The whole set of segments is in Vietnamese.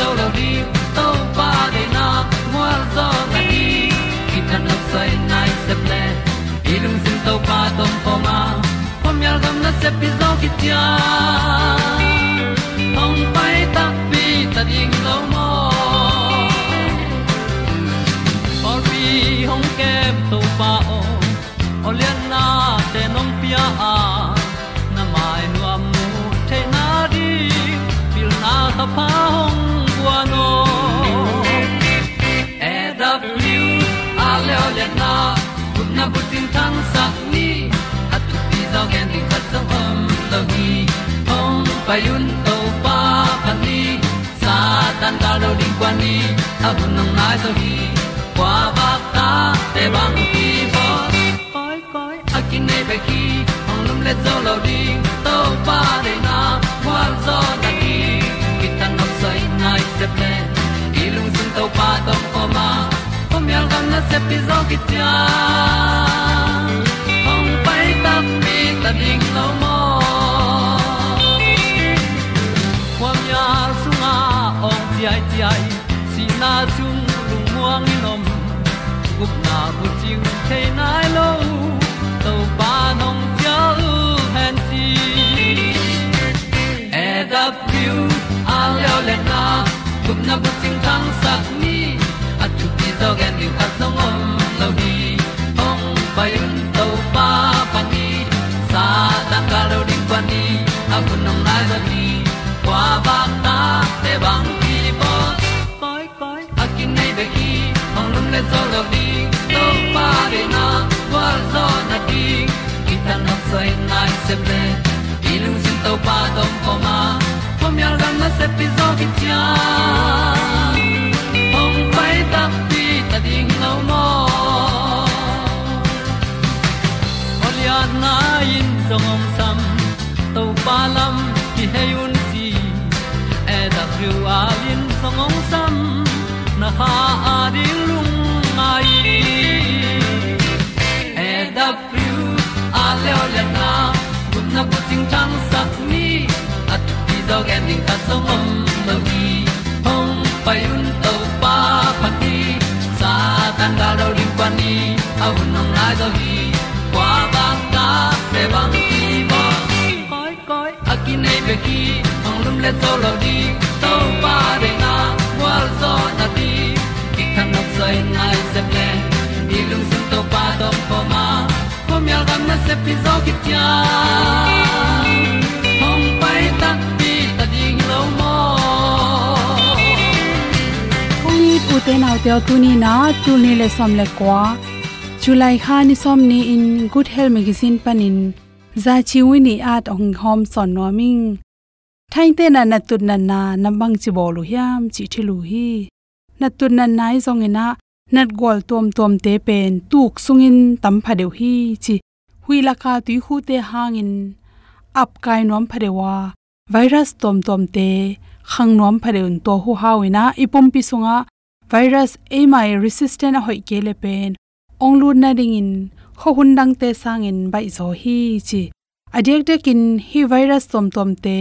zo lo di to pa de na mua zo ta ni ki tan nok sai nai se ple lung sin to pa tom pa ma pom yal gam na se pi zo ki tia hong pai ta pi ta ding lo mo bu tin ni at tu pi zo gen di khat zo om lo gi hong pai to pa ni sa tan ga lo ding kwan ni a bu nang mai zo gi kwa ba ta te bang ki bo koi koi a kin nei pe ki ong lum le zo lo ding to pa de na kwa zo na ki ki tan nok sai nai se ple i lung sun to pa tom ko ma pom yal gam na se pi zo ki tia ong pai ta mi ta ding lo mo kwa kwam su sunga ong ti ai ti ai si na zum le zo lo to pa de na kwa zo na di ki ta na sai nai se ple ilung sin to pa tom ko ma. Pom yal gam na se pi zo ki tia ong pai ta pi ta ding lo mo Olia na in zong om sam song om lo gi hong pai un to pa pa ti sa tan ga do ri pa ni a un nong lai do gi kwa ba ta pe bang ki bo koi koi a ki nei pe ki ong lum le zo lo di to pa de na wa zo na ti. Ki kan nok sai nai se ple ni lung sun to pa do po ma. Ko mi al gam na se pi zo ki tia te nau te tu ni na tu ni le som le kwa july kha ni som ni in good health magazine panin za chi wi ni at ong hom son no ming thain te na na tut na na na bang chi bolu hiam chi lu hi na tut na nai zong ina nat gol tom tom te pen tuk sungin tam phadeu hi chi hui la ka tu hu te hangin ap kai nom phadewa virus tom tom te khang nom phadeun to hu hawina ipom pi sunga virus ami resistant hoi ke le pen. Onglu na ding in kho hundang te sangin bai zo hi chi. Adek dekin hi virus tom tom te,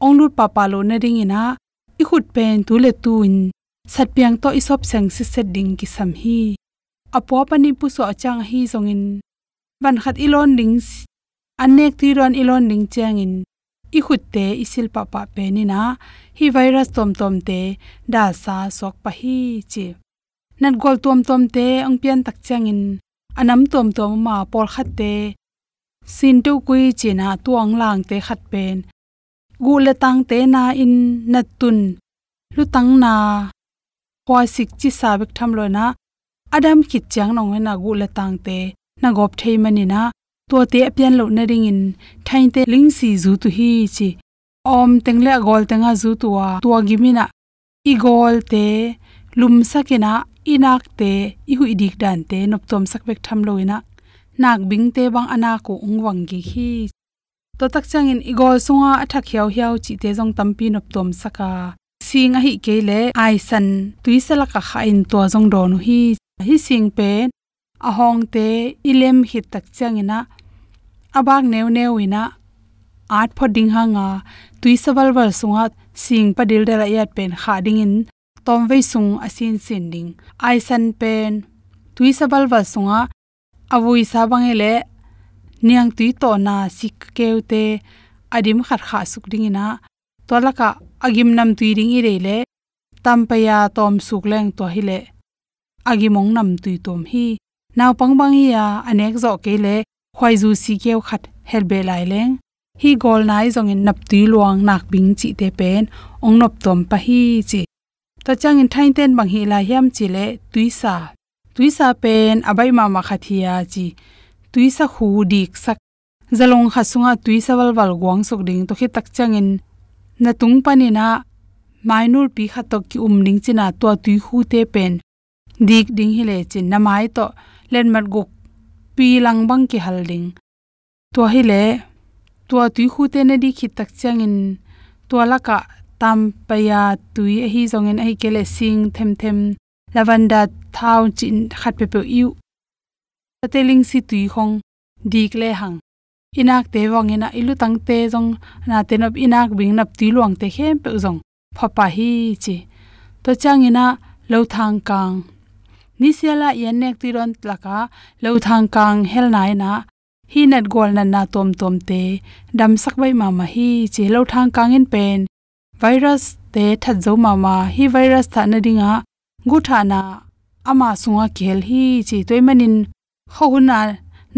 onglu papa lo na ding ina i khut pen tu le tu in. Sat piang to isop sang si set ding ki sam hi. Apo pani pu so achang hi zongin. Ban khat ilon ding anek ti ron ilon ding changin i khutte isil pa pa pe ni na hi virus tom tom te da sa sok pa hi chi. Nan gol tom tom te ang pian tak changin, anam tom tom ma por khat te sin tu kui china tuang lang te khat pen. Gu le tang te na in na tun. Lu tang na. Kwa sik chi sa bek tham lo na. Adam khit chang nong na gu le tang te. Na gop thei mani na to te pian lo na ring in thain te ling si zu tu hi chi om tengle gol tenga zu tuwa tuwa gimina i gol te lum sakena inak te i hu idik dan te nop tom sak bek tham loina nak bing te bang ana ko ungwang gi hi to tak chang in igol sunga athak hiao hiao chi te jong tampi nop tom saka sing a hi ke le ai san tuisala ka kha in to jong don hi hi sing pe a hong te ilem hit tak chang ina abak neu neu ina. Art pho ding hanga tui tuisawal wal sunga sing padil dela yat pen kha ding in. Tom ve sung asin sin ding. Ai san pen. Tui tuisawal wal sunga. Avui sa bangele niang tui to na sik keute adim khat kha suk ding ina. Tolaka agim nam tui ring i rele tampaya tom suk leng to hile agimong nam tui tom hi. Naw pang bang ya anek zo ke le khwai zu si keu khat helbe lai leng hi gol nai zong in nap tui luang nak bing chi te pen, ong nop tom pa hi chi. Ta chang in thain ten bang hi la yam chi le, tui sa. Tui sa pen, abai ma ma khathia chi. Tui sa khu dik sak. Zalong khasunga tui sa wal wal gwang sok ding to khi tak chang in. Na tung panina mainul pi khatok ki um ning china to tui hu te pen. Dik ding hi le chin na mai to, len mat gok pi lang bang ki hal ding to hi le to tui khu te ne di khit tak chang in to la ka tam pa ya tui hi zong in ai kele sing them them lavanda thau chin khat pe pe yu tateling si tui khong dik le hang inak te wang ina ilu tang te jong na te nop inak bing nap ti luang te khem pe jong phapa hi chi to chang ina lo thang kang ni siala yen nek ti ron tlaka lo thang kang hel nai na hi net gol na na tom tom te, dam sak bai ma ma hi che lo thang kang in pen, virus te that zo ma ma hi virus tha na dinga gu tha na ama sunga khel hi, chi toy manin ho na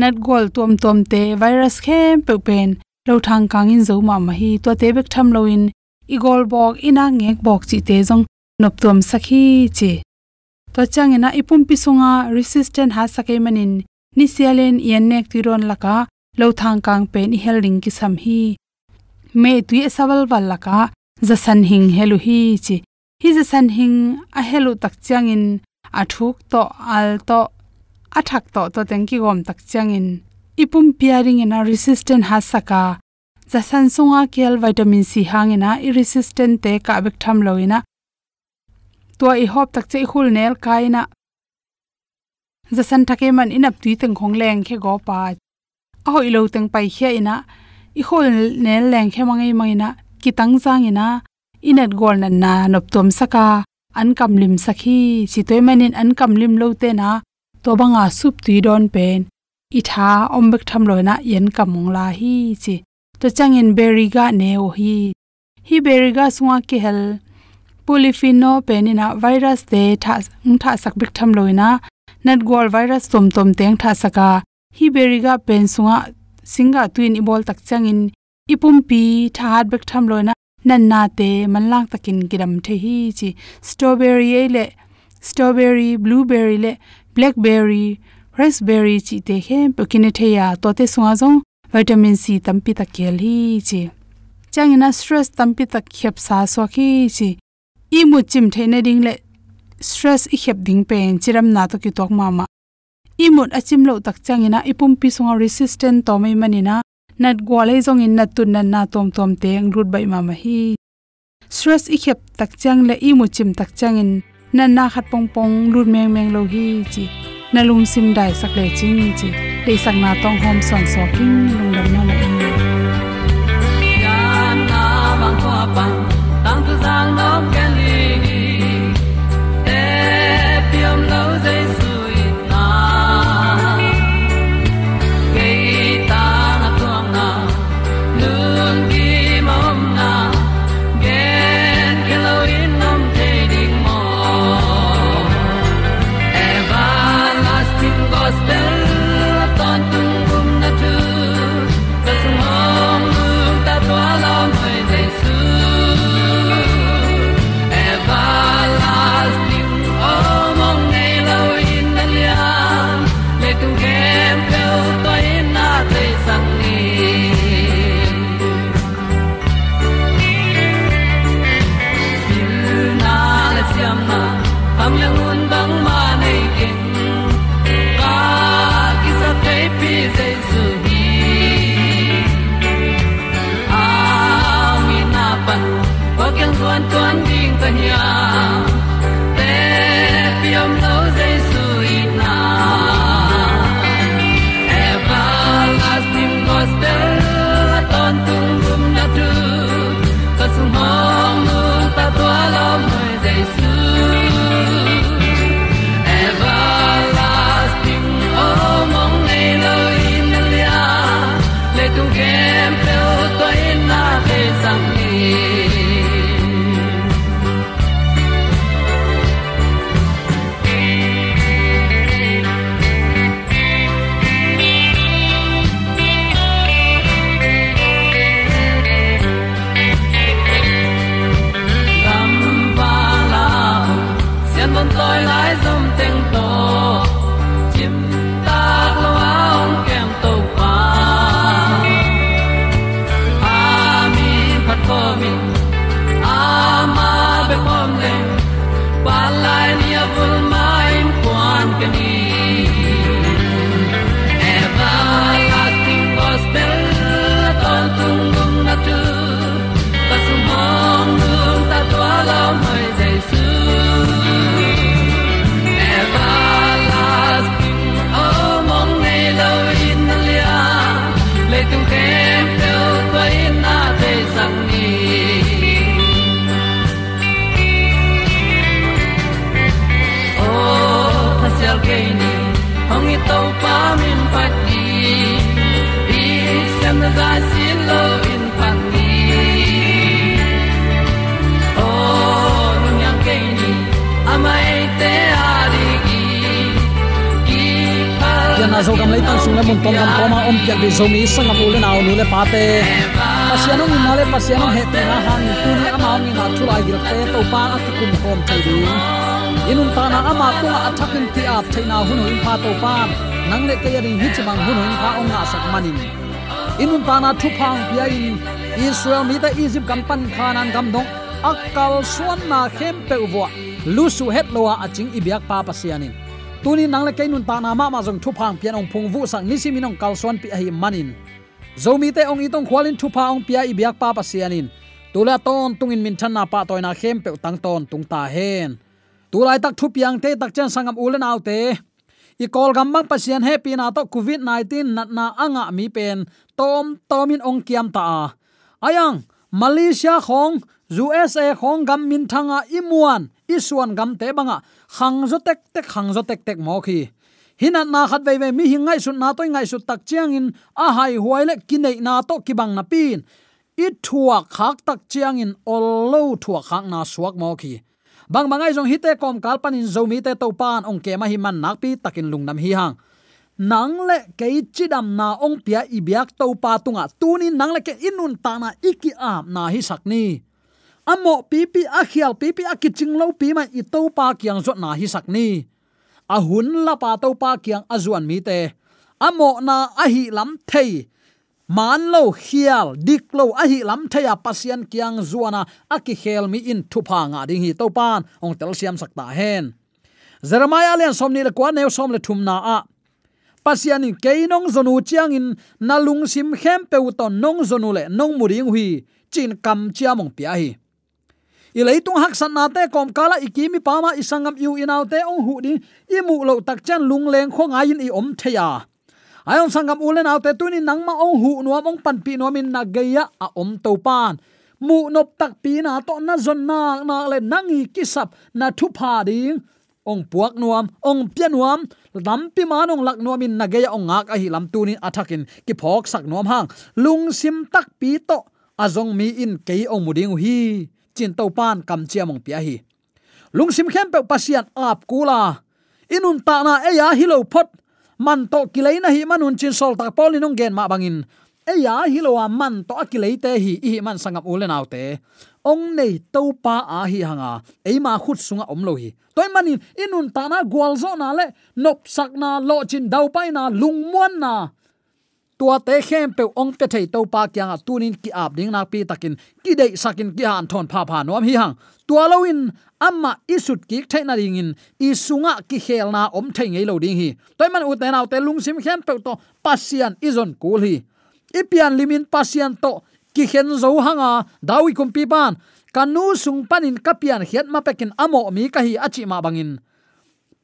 net gol tom tom te, virus khem pe pen lo thang kang in zo ma ma hi to te bek tham lo in, igol bok ina ngek bok chi te jong nop tom sakhi chi to changena ipum pisunga resistant ha sakai manin. Ni sialen yen nek tiron laka lo thang kang pen ni helding ki sam hi. Me tui e sawal wal laka za san hing helu hi chi. Hi za san hing a helu tak changin. A thuk to, al to, a thak to to teng ki gom tak changin. Ipum piaring ina resistant ha saka. Za san sunga kel vitamin c hangena i resistant te ka bek tham loina ตัวอีฮอบตักเจคุลเนลไกนะจะสันทักเอมันอินับตุยตึงของแรงแค่กอปาเอาอีโลตึงไปแค่อินะอีคุลเนลแรงแค่มังไงมังอินะกิตั้งจางอินะอินัดกอลนันนานบตัวมสกาอันกำลิมสักฮีสิตัวมันินอันกำลิมโลเตนะตัวบังอาสุบตุยดอนเป็นอีท้าอมเบกทำลอยนะเย็นกำมงลาฮีสิตัวจังเงินเบริกาเนโอฮีฮีเบริกาสวาเกล polypheno penina virus te tha tha sak bik tham loina nat gol virus tom tom teng tha saka. Hi beriga pen sunga singa twin ibol tak changin, ipum pi that bik tham loina, nan na te manlang takin giram the hi chi. Strawberry le, strawberry, blueberry le, blackberry, raspberry chi te he pokine the ya. To te sunga jong vitamin c tampi takel hi chi. Changina stress tampi tak khep sa so khi chi i mu chim theina ding le stress i khep ding pen chiram na to ki tok mama. I mut achim lo tak changina ipum pi sunga resistant to mai manina nat gwale jong in nat tun na tom tom teng rut bai mama hi. Stress i khep tak chang le i mu chim tak changin nan na khat pong pong lut meng meng lo hi chi. Na lung sim dai sak le ching chi te sak na tong hom son so king, lung dam na ma zo yan gam lai tan sung le mun tom gam koma om pyak bi zo mi sangam ule naw nu le pa te pasiano ni male pasiano he te na han tu ni ama mi na thu lai gir te to pa at kum kom thai di inun ta na ama tu athakin ti ap thai na hun hin pa to pa nang le ke ri hi chimang hun hin pa om na sak manin inun ta na thu phang pia in. Israel mi ta egypt kam pan khanan gam dong akal suan na khem pe uwa lu su het lowa aching ibyak pa pasianin tuni nang le kainun ta na ma ma jong thu phang pian ong phung vu sang ni simin ong kal suan pi hi manin. Zomi te ong itong khwalin thu pa ong pia ibyak pa pasianin tula ton tungin min than na pa toina khem pe tang ton tung ta hen. Tulai tak thu piang te tak chen sangam ulen aute i kol gam bang pasian happy na to covid 19 nat na anga mi pen. Tom, tomin ong kiam ta ayang, malaysia khong usa khong gam min thanga à, imuan isuan gam te banga hangzo à. tek tek hangzo tek tek mo khi hinat na khat ve ve mi hingai sun na toy ngai su tak chiang in. A hai huai le kinai na to kibang na pin. I thua khak tak chiang in ol lo thua khak na suak mo khi bang bangai jong hite kom kalpan in zomi te to pan ong ke ma hi man nak pi takin lungnam hi hang nang le ke chidam na ong pia ibyak to pa tunga à. tunin nang le ke inun ta na iki am na hi sakni amo pipi akhial pipi akiching lo pi ma i to pa kyang zot na hi sakni a hun la pa to pa kyang azuan mi te. Amo na a hi lam thei. Man lo khial, dik lo a hi lam thaya pasian kyang zuana aki khel mi in thu pa nga ding hi to pan. Ong tel siam sakta hen. Jeremiah len somni le kwa ne som le thum na a. Pasian in keinong zonu chiang in nalung sim khem pe uton nong zonu le nong muring hui. Chin kam chiamong pia hi i leitung hak san na te, kom kala ikimi pama isangam yu inau te, ong hu ding i mu lo tak chen lung leng khong in i om theya ayong sangam ulen au te tunin nang ma ong hu nuam, ong pan pi nuam in na geya a om to pan. Mu nop tak pi na to, na zon na na le nangi kisap, na thu pha ding ong puak nuam, ong pian nuam, lam pi manong lak nuam in na geya ong ngak a hi lam tunin athakin ki phok sak nuam hang. Lung sim tak pi to azong mi in kei ong muding hi chin to pan kam chiamong pia hi. Lungsim khem pe pasian ap kula inun ta na e ya hilo phot. Man to kilei na hi manun chin sol tak pol inung gen ma bangin. E ya hilo a man to akilei te hi hi man sangam ulen autte ong nei to pa a hi hanga. E ma khut sunga om lo hi. Toy manin, inun ta na gwal zo na le. Nop sak na, lo chin dau pai na, lung muan na tua te khem pe ong pe thei to pa kyang tunin ki ap ding nak pi takin, ki dei sakin ki han thon pha pha nom hi hang. Tua loin amma isut ki thaina ding in isunga ki khel na om thei ngei lo ding hi. Toy man u te naw te lung sim khem pe to pasian izon kul hi. Ipian limin pasian to ki khen zo hanga dawi kum pi ban kanu sung panin kapian hiat ma pekin amo mi ka hi achi ma bangin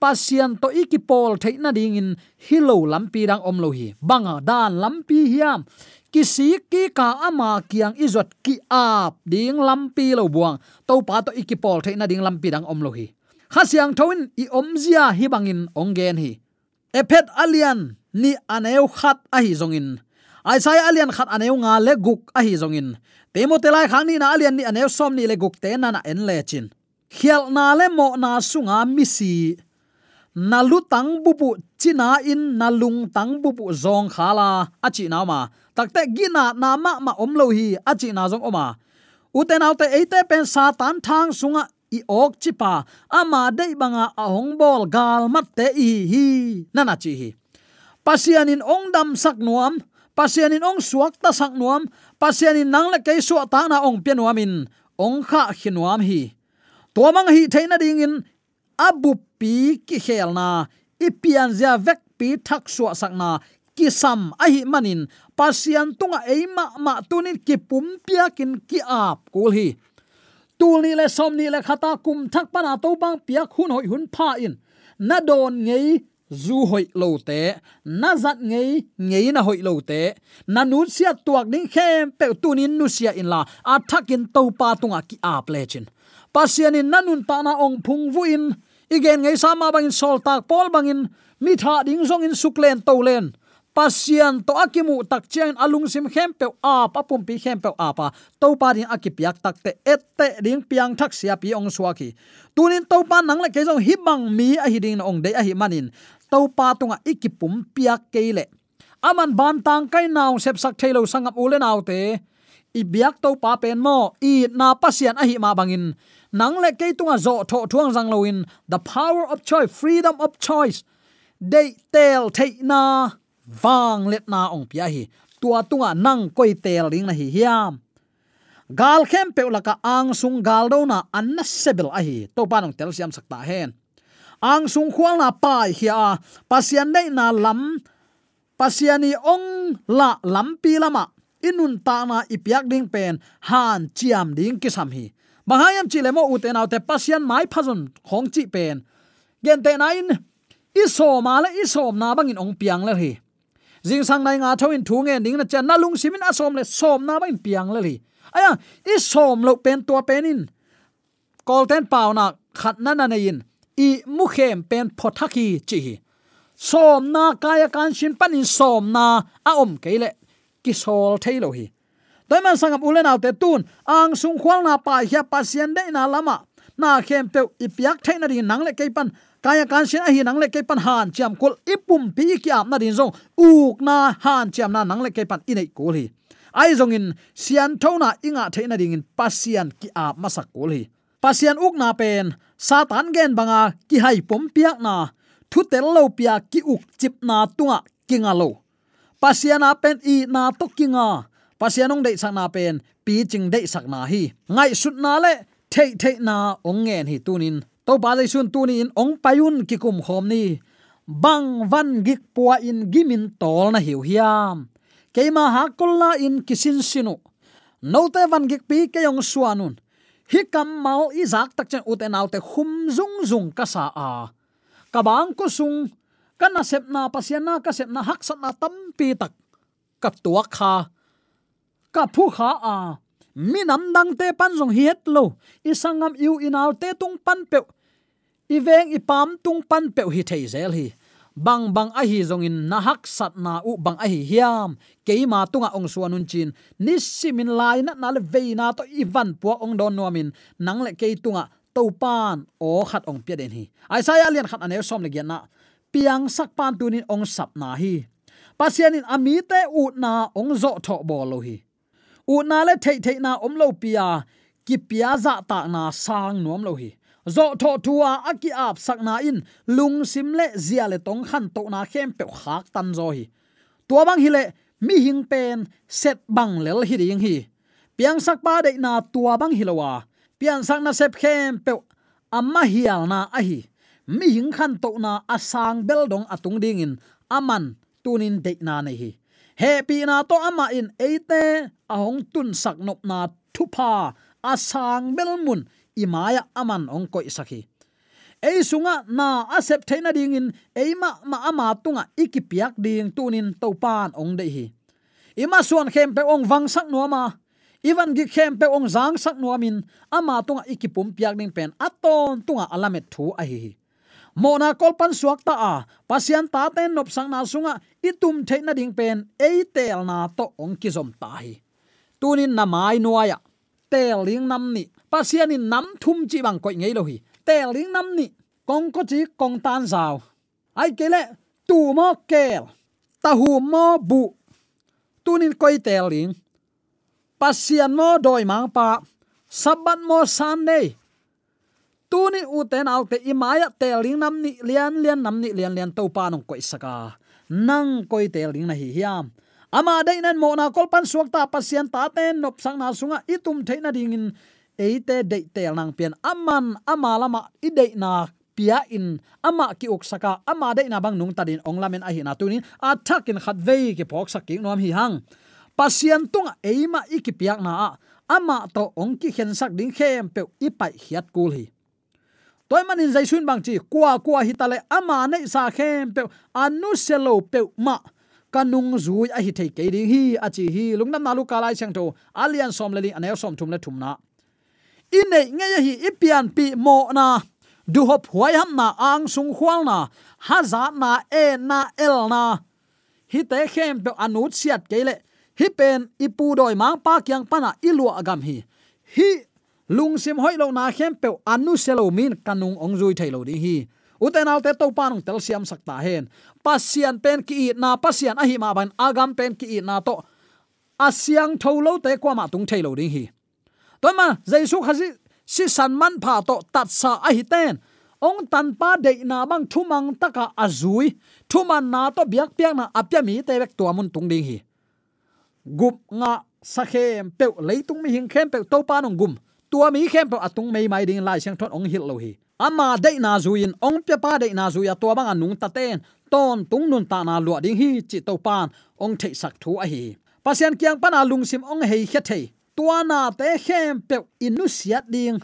pasian to ikipol theina ding in hilo lampi dang om lo hi. Banga dan lampi hiam. Kisi ki ka ama kiang izot ki ap ding lampi lo buang. To pa to ikipol theina ding lampi dang om lo hi. Khasiang thoin i om zia hi bangin ongen hi. Ephet alian ni aneu khat a hi zongin ai sai alian khat aneu nga le guk a hi zongin temo telai khang ni na alian ni aneu som ni le guk te na na en le chin. Khial na le mo na sunga misi nalu tang bubu, china in nalung tang bubu zong khala. Achi na ma. Takte gina na ma ma omlo hi. Achi na zong oma. Uten autte eite pen satan thang sunga, i ok chipa ama dei banga ahong bol gal mat te i hi. Nana chi hi. Pasianin ong dam sak nuam. Pasianin ong suak ta sak nuam. Pasianin nang le kai su ta na ong pianuamin ong kha khinuam hi. Tomang hi theina ding in. Abu pi ki khelna ipian zia vek pi thak suwa sakna ki sam a hi manin. Pasian tunga eima ma tunin ki pum pia kin ki ap kul hi. Tul ni le som ni le khata kum thak pana to bang pia khun hoi hun pha in. Na don ngei zu hoi lo te, na zat ngei ngei na hoi lo te. Na nu sia tuak ding khem pe tunin nu sia in la, a thakin to pa tunga ki ap le chin. Pasianin nanun ta na ong phung vu in igen ngei sama bangin sol tak pol bangin mi tha ding zong in suklen to len. Pasian to akimu tak chen alung sim khem pe a pa pum pi khem pe a. Pa to pa ding akipiak tak te ette ding piang thak sia pi ong suaki tunin to pa nang le ke zong hi bang mi a hi ding ong de a hi manin. To pa tunga ikipum piak ke le aman ban tang kai naw sep sak thailo sangam ule naw te i biak to pa pen mo, i na pasian a hi ma bangin. Nang le ke tunga zo tho thuang jang loin the power of choice, freedom of choice. They tell take na wang let na ong pia hi. Tua tunga nang koi tel ring na hi hiam. Gal khem pe laka ang sung gal do na anna sebel a hi. To panong tel siam sakta hen. Ang sung khwal na pai hi a. Pasian nei na lam. Pasiani ong la lampi lama inun ta na ipiak ding pen, han chiam ding ki sam hi. Bahayam chi lemo uten autte pasian mai phazon khong chi pen. Gen te na in iso ma le isom na bangin ong piang le hi jing sang nai nga thoin thu nge ding na chan na lung simin asom le som na bangin piang le hi aya, isom lo pen tua pen in. Kol pau na khat na na in i mukhem pen phothaki chi hi. Som na kaya kan shin panin som na a om keile ki sol thailo hi. Toy man sangam ulen autte tun, ang sung khwal na pa hya pasien de na lama. Na khem pe ipiak thaina ri nang le ke pan, kaya kan sin a hi nang le ke pan han cham kol ipum pi ki am na din zong, uk na han cham na nang le ke pan inei kol hi. Ai zong in sian thona inga thaina ring in pasian ki a masak kol hi. Pasian uk na pen, satan gen banga ki hai pom piak na, thu tel lo pia ki uk chip na tunga kinga lo pasiana pen i na tokinga. Pasianong dei sak na pen, pi ching dei sak na hi. Ngai sut na le, thei thei na ong ngen hi tunin. To ba le sun tunin ong payun ki kum khom ni. Bang van gik puwa in gimin tol na hiu hiam. Keima ha kolla in kisin sinu. Note van gik pi ke yong suanun hi kam mau i zak tak chen uten autte khum zung zung ka sa a. Kabang ko sung kana sepna pasiana ka sepna hak sat na tampi tak. Ka tua kha. Ka phu kha a. Mi nam dang te pan jong hiet lo. Isangam yu inaw te tung pan pe i veng i pam tung pan pe hi thei zel hi. Bang bang a hi zong in na hak sat na u bang a hi hiam. Keima tunga ong suanun chin. Nisimin lai na na le ve na to ivan pu ong don nomin nang le ke tunga to pan o khat ong pia den hi. Ai sa ya lian khat anew som le gen na piang sakpan tunin ong sapna hi. Pasianin ami utna na ong zo tho bolo hi. Utna na le thei thei na om lo pia, ki pia za ta na sang nuam lo hi. Zo tho tua aki ap sakna in, lung sim le zia le tong khan to na khem pe khak tan zo hi. Tua bang hi le, mi hing pen, set bang lel hi ding hi. Piang sak pa de na tua bang hi lowa pian sak na sep khem pe amma hial na a hi mi hing khan to na asang bel dong atung ding in. Aman, tunin de na nei hi. He pi na to ama in. Eite, ahong tun sak nop na thupa. Asang bel mun. Imaya aman ong koi sakhi ei sunga na asep thaina ding in. Eima ma ama tunga ikipiak ding tunin topan ong de hi. Ima suan khem pe ong wang sak no ma iwan gi khem pe ong zang sak no min ama tunga ikipum piak ding pen. Aton tunga alamet thu a hi mona kolpan suak ta a. Pasian ta ten nop sang na sunga. Itum theina ding pen. Ei tel na to ong ki zom ta hi. Tunin na mai nuaya tel ling nam ni. Pasian in nam thum chi bang koi ngei lo hi. Tel ling nam ni. Kong ko chi kong tan zao ai kele tu mo kel. Ta hu mo bu. Tunin koi tel ling. Pasian mo doi mang pa. Sabat mo san nei tuni uten autte imaya teling nam ni lian lian nam ni lian lian to pa nong koi saka. Nang koi teling na hi hiam. Ama dai nan mo na kol pan suak ta pasien ta ten nop sang na sunga itum theina dingin eite de tel nang pian. Aman, ama lama i de na pia in. Ama ki uk saka. Ama de na bang nung tadin ong lamen a hi na tunin a thakin khat vei ki pok sak ki nom hi hang. Pasien tung eima ikipiak na ama to ong ki khen sak ding khem pe ipai hiat kul hi toy manin jaisun bang chi kwa kwa hitale ama nei sa khem pe anu selo pe ma. Kanung zui a hi thei ke ding hi, a chi hi lungnam nalu kalai chang to alian som le ding anel som thum le thum na. In nei nge hi ipian pi mo na. Du hop huai ham na, ang sung khwal na. Ha za na e na, el na. Hi te khem pe anut siat kele hi pen ipu doi mang pa kyang pana ilua agam hi. Hi lung sim hoi lo na khem pe anu selo min kanung ong zui thailo ding hi. Uten alte to panung tel siam sakta hen. Pasian pen ki na, pasian ahi ma ban, agam pen ki na to. Asyang tholo te kwa ma tung thailo ding hi. To ma, jaisu khazi si san man pha to tat sa ahi ten. Ong tan pa de na bang thumang taka azui thuman na to biak piak na apya mi te bek to mun tung ding hi. Gup nga sakhem pe leitung mi hing khem pe to panung gum tua mi khem pa atung mei mai ding lai sang thon ong hil lo hi. Ama de na zuin ong pe pa de na zuya tua bang anung ta ten. Ton tung nun ta na lua ding hi chi to pan. Ong thei sak thu a hi. Pasian kyang pana lungsim ong hei khe thei. Tua na te khem pe inu siat ding.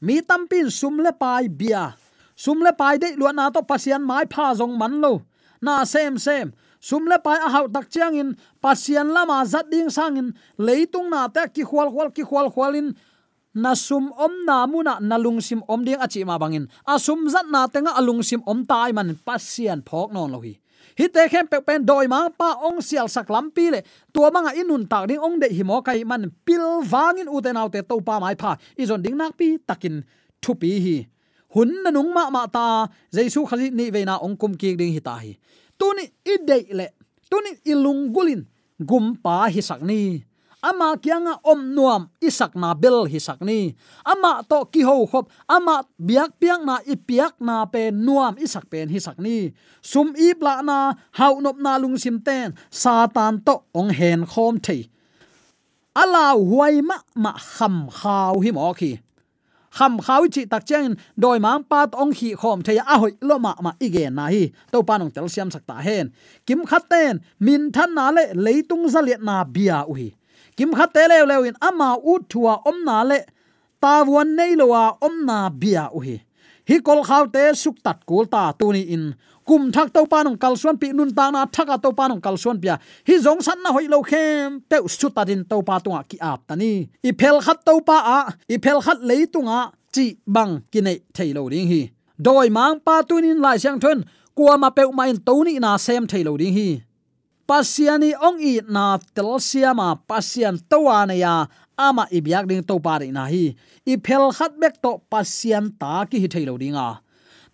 Mi tampin sumle pai bia. Sum le pai de lua na to pasian mai pha jong man lo. Na sem sem. Le pai a hau tak chiang in. Pasian lama zat ding sang in. Leitung na te ki khwal khwal ki khwal khwal in na sum om na muna na sim om ding achi ma bangin. Asum sum zat na tenga alung sim om tai man pasian phok non lohi hi. Te khem pe pen doi ma pa ong sial sak lam pi le. Tua manga inun tak ding ong de hi mo kai man pil wangin u te nau te to pa mai pha. I zon ding nak pi takin thu pi hi. Hun na nung ma ma ta jaisu khali ni ve na ong kum ki ding hi ta hi. Tuni i de le. Tuni ilung gulin. Gum pa hi sak ni ama kyanga om nuam, isak na bel hi sakni ama to ki ho khop, ama biak piak na i piak na pe nuam, isak pen hi sakni sum i na, hau nop na lung sim ten, satan to ong hen khom thei. Ala huai ma ma kham khaw hi mo khi. Kham khaw chi tak chen, doi mang to ong khi khom thei, a hoi lo ma ma igen na hi. To pa nong tel siam sakta hen. Kim khat ten, min than na le, leitung zaliat na bia u hi kim kha te le le in ama u thua om na le, ta won nei lowa om na bia u hi. Hi kol khaw te suk tat kul ta tu ni in. Kum thak to pa nong kalsuan pi nun ta na thaka to pa nong kalsuan pia hi zong san na hoi lo khem pe su ta din to pa tunga ki ap tani i phel khat to pa a, i phel khat lei tunga chi bang ki nei thei lo ding hi. Doi mang pa tunin lai siang thon kwa ma pe ma in to ni na sem thei lo ding hi pasiani ong i na tel siama pasian towane ya, ama ibyak ding to pare na hi. I phel khat bek to pasian ta ki hi thailo dinga.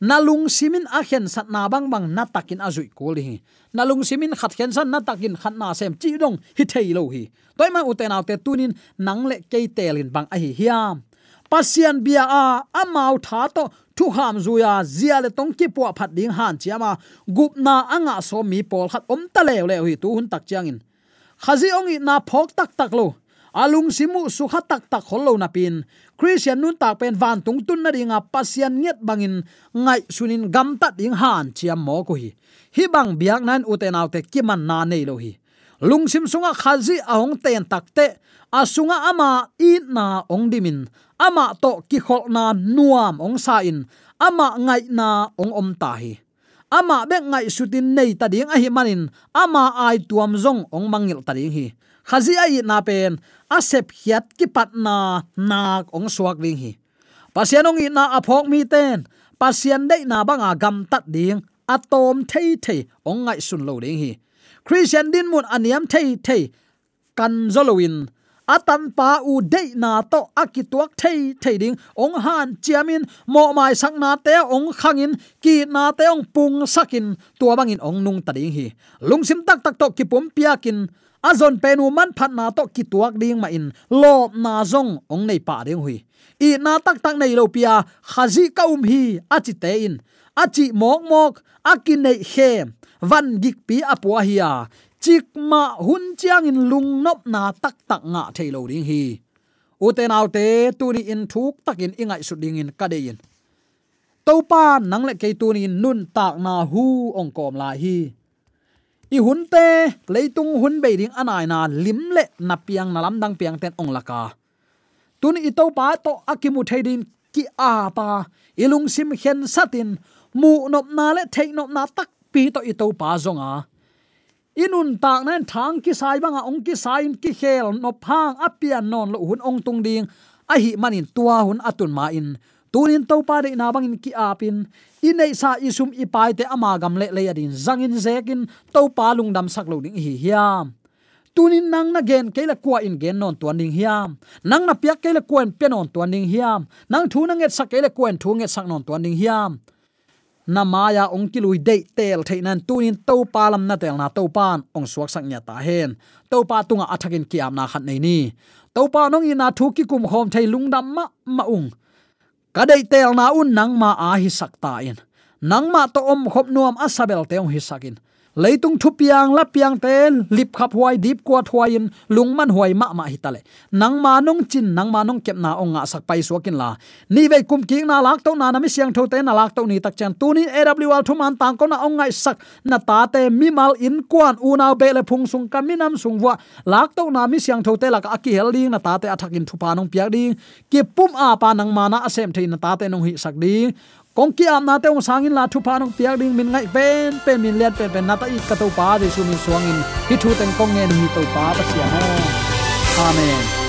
Nalung simin akhen sat na bang bang na takin azui ko li nalung simin khat khen san na takin khat na sem chi dong hi thailo hi. Toy ma uten autte tunin nang le ke telin bang a hi hiam pasian bia a amau tha to thu ham zuya zia le tong ki po phat ding han chiama gup na anga so mi pol khat om ta le le hi tu hun tak chiang in. Khazi ong i na phok tak tak lo, alung simu su kha tak tak khol lo na pin. Christian nun tak pen van tung tun na ringa pasian nget bangin ngai sunin gam ta ding han chiam mo ko hi. Hi bang biak nan uten autte kiman na nei lo hi. Lungsim sunga khazi ahong ten takte asunga ama i na ong dimin ama to ki khol na nuam ong sa in ama ngai na ong om ta hi. Ama be ngai sutin nei ta ding a hi manin. Ama ai tuam zong ong mangil ta ding hi. Khazi ai na pen. Asep hiat ki pat na nak ong suak ding hi. Pasianong i na aphok mi ten. Pasian dei na banga gam tat ding. Atom thei thei ong ngai sun lo ding hi. Christian din mun aniam thei thei. Kan zolowin atan pa u de na to, akituak thei thei ding. Ong han chiamin, mo mai sak na te, ong khangin, ki na te, ong pung sakin. Tua bangin ong nung ta ding hi. Lungsim tak tak to ki pum piakin. Azon penu man phat na to ki tuak ding ma in. Lo na zong, ong nei pa ding hui. I na tak tak nei lo pia, khazi kaum hi, achi te in. Achi mok mok, akin nei he van gik pi apua hiya chik ma hun chiang in lung nop na tak tak nga thailo ding hi. Uten autte tuni in thuk takin ingai su ding in kadein topa nang le ke tuni nun tak na hu ong kom la hi. I hun te, leitung hun be ding anai na lim le na piang na lam dang piang ten ong laka tu ni to pa to akimu theidin ki a pa. Ilung sim khen satin mu nop na le thei nop na tak pi to i to pa zonga inun tak nan thang ki sai banga ong ki sai ki khel, no phang apian non lo hun ong tung ding. A hi manin tua hun atun ma in. Tunin to pa de na bangin ki apin inei sa isum ipai te ama gam le le adin zangin zekin to pa lung dam sak lo ding hi hiam. Tunin nang na gen kele kwa in gen non tuan ding hiam. Nang na piak kele kwen pe non tuan ding hiam. Nang thu na nget sak kele kwen thu nget sak non tuan ding hiam na maya ong ki lui tel theinan tunin to palam na tel na to pan ong suak sak nya ta hen. To pa tunga athakin kiam na khat nei ni. To pa nong ina thu ki kum hom thei lungdam ma ma ung. Ka dei tel na un nang ma a hi sak ta in. Nang ma to om khop nuam asabel te ong hi sakin leitung thu piang la piang te lip khap huai dip kwa thuain lungman huai ma ma hitale. Nang ma nong chin, nang ma nong kep na onga sak pai suakin la. Ni ve kum ki na lak to na na mi siang tho te na lak to ni tak chan. Tu ni awl thu man tang ko na ongai sak, na ta te mi mal in kwan u na be le phung sung cam mi nam sung wa lak to na mi siang tho te lak aki hel ding, na ta te athak in thu pa nong piak ding. Ki pum a pa nang ma na asem thein na ta te nong hi sak ding kong ki am na te ong sangin la thu pa nong piak ding min ngai pen pen min liat pen pen na ta i ka to pa de su min suang in. Hi thu teng kong ngen hi to pa pa sia no amen.